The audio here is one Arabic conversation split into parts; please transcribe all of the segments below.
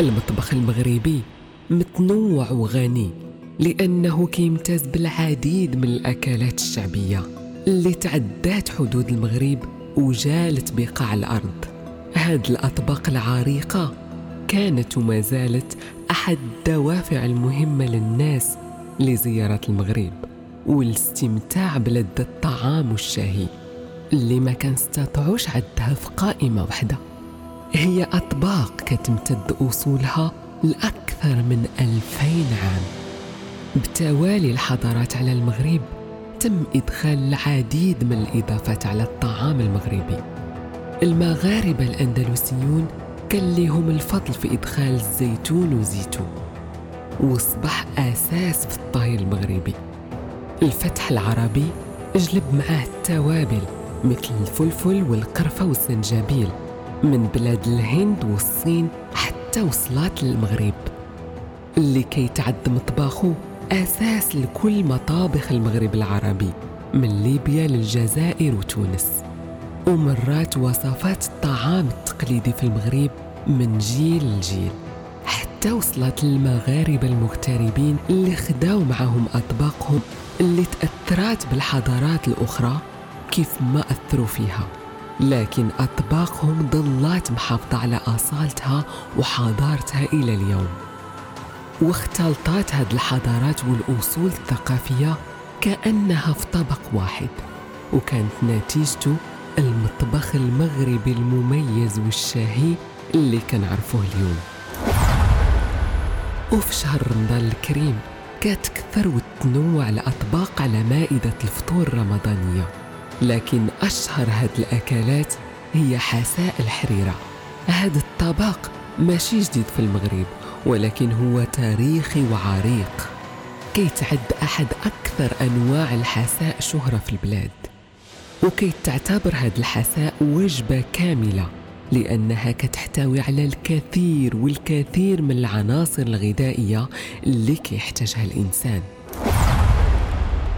المطبخ المغربي متنوع وغني لأنه كيمتاز بالعديد من الأكلات الشعبية اللي تعدات حدود المغرب وجالت بقاع الأرض. هاد الأطباق العريقة كانت وما زالت أحد الدوافع المهمة للناس لزيارة المغرب والاستمتاع بلذة الطعام الشهي اللي ما كنستطيعوش عدها في قائمة واحدة. هي أطباق كتمتد أصولها لأكثر من ألفين عام. بتوالي الحضارات على المغرب تم إدخال العديد من الإضافات على الطعام المغربي. المغاربة الأندلسيون كان لهم الفضل في إدخال الزيتون وزيتون وصبح أساس في الطهي المغربي. الفتح العربي جلب معاه التوابل مثل الفلفل والقرفة والزنجبيل. من بلاد الهند والصين حتى وصلات للمغرب اللي كيتعد مطبخه أساس لكل مطابخ المغرب العربي من ليبيا للجزائر وتونس. ومرات وصفات الطعام التقليدي في المغرب من جيل لجيل حتى وصلت للمغاربة المغتربين اللي خداو معهم أطباقهم اللي تأثرات بالحضارات الأخرى كيف ما أثروا فيها. لكن أطباقهم ظلات محافظة على أصالتها وحضارتها إلى اليوم. واختلطات هذه الحضارات والأصول الثقافية كأنها في طبق واحد وكانت نتيجته المطبخ المغربي المميز والشهي اللي كنعرفوه اليوم. وفي شهر رمضان الكريم كتكثر وتنوع الأطباق على مائدة الفطور الرمضانية. لكن أشهر هاد الأكلات هي حساء الحريرة. هذا الطبق ماشي جديد في المغرب ولكن هو تاريخي وعريق. كيتعد أحد أكثر أنواع الحساء شهرة في البلاد. وكي تعتبر هاد الحساء وجبة كاملة لأنها كتحتوي على الكثير والكثير من العناصر الغذائية اللي كيحتاجها الإنسان.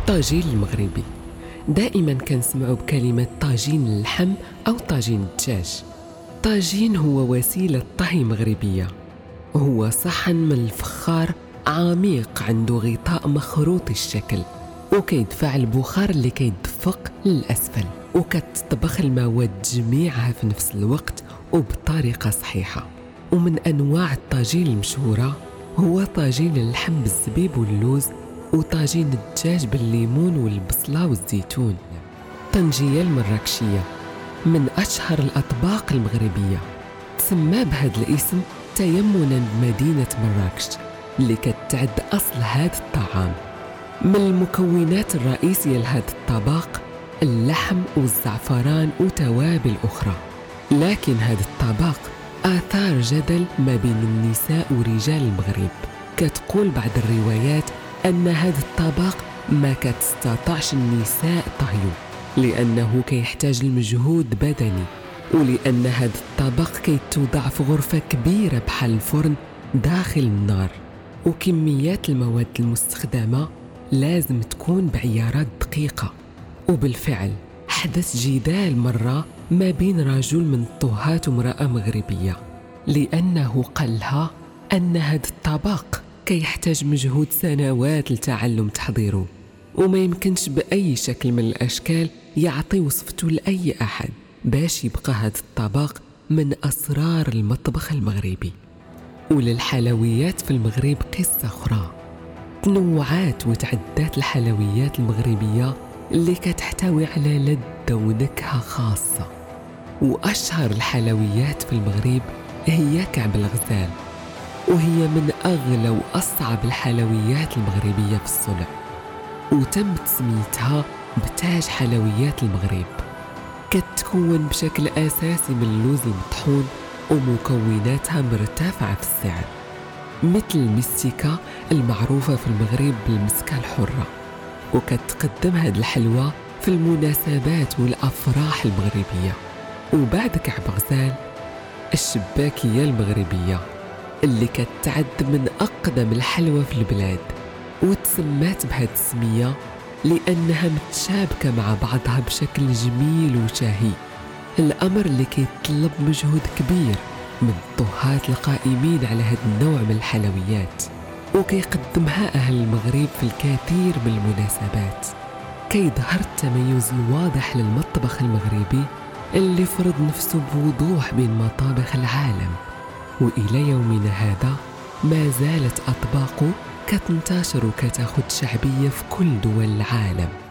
طاجين المغربي. دائما كنسمعوا بكلمة طاجين اللحم أو طاجين الدجاج. طاجين هو وسيلة طهي مغربية. هو صحن من الفخار عميق عنده غطاء مخروط الشكل وكيدفع البخار اللي كيدفق للأسفل وكتطبخ المواد جميعها في نفس الوقت وبطريقة صحيحة. ومن أنواع الطاجين المشهورة هو طاجين اللحم بالزبيب واللوز وطاجين الدجاج بالليمون والبصلة والزيتون. طنجية المراكشية من أشهر الأطباق المغربية. تسمى بهذا الاسم تيمنا بمدينة مراكش اللي كتعد أصل هذا الطعام. من المكونات الرئيسية لهذا الطبق اللحم والزعفران وتوابل أخرى. لكن هذا الطبق آثار جدل ما بين النساء ورجال المغرب. كتقول بعض الروايات أن هذا الطبق ما كتستطعش النساء طهيه لأنه كيحتاج المجهود بدني ولأن هذا الطبق كيتوضع في غرفة كبيرة بحال الفرن داخل النار وكميات المواد المستخدمة لازم تكون بعيارات دقيقة. وبالفعل حدث جدال مرة ما بين رجل من الطهاة وامرأة مغربية لأنه قال لها أن هذا الطبق كيحتاج مجهود سنوات لتعلم تحضيره. وما يمكنش بأي شكل من الأشكال يعطي وصفته لأي أحد باش يبقى هذا الطبق من أسرار المطبخ المغربي. وللحلويات في المغرب قصة أخرى. تنوعات وتعدات الحلويات المغربية اللي كتحتوي على لذة ونكهة خاصة. وأشهر الحلويات في المغرب هي كعب الغزال. وهي من أغلى وأصعب الحلويات المغربية في الصنع وتم تسميتها بتاج حلويات المغرب. كتكون بشكل أساسي من اللوز المطحون ومكوناتها مرتفعة في السعر مثل المستيكا المعروفة في المغرب بالمسكة الحرة. وكتقدم هاد الحلوى في المناسبات والأفراح المغربية. وبعد كعب غزال الشباكية المغربية. اللي كتعد من أقدم الحلوى في البلاد وتسمات بهاد السمية لأنها متشابكة مع بعضها بشكل جميل وشهي. الأمر اللي كيتطلب مجهود كبير من الطهاة القائمين على هذا النوع من الحلويات وكيقدمها أهل المغرب في الكثير من المناسبات. كيظهر التميز الواضح للمطبخ المغربي اللي فرض نفسه بوضوح بين مطابخ العالم. وإلى يومنا هذا. ما زالت أطباقه كتنتشر وكتاخد شعبية في كل دول العالم.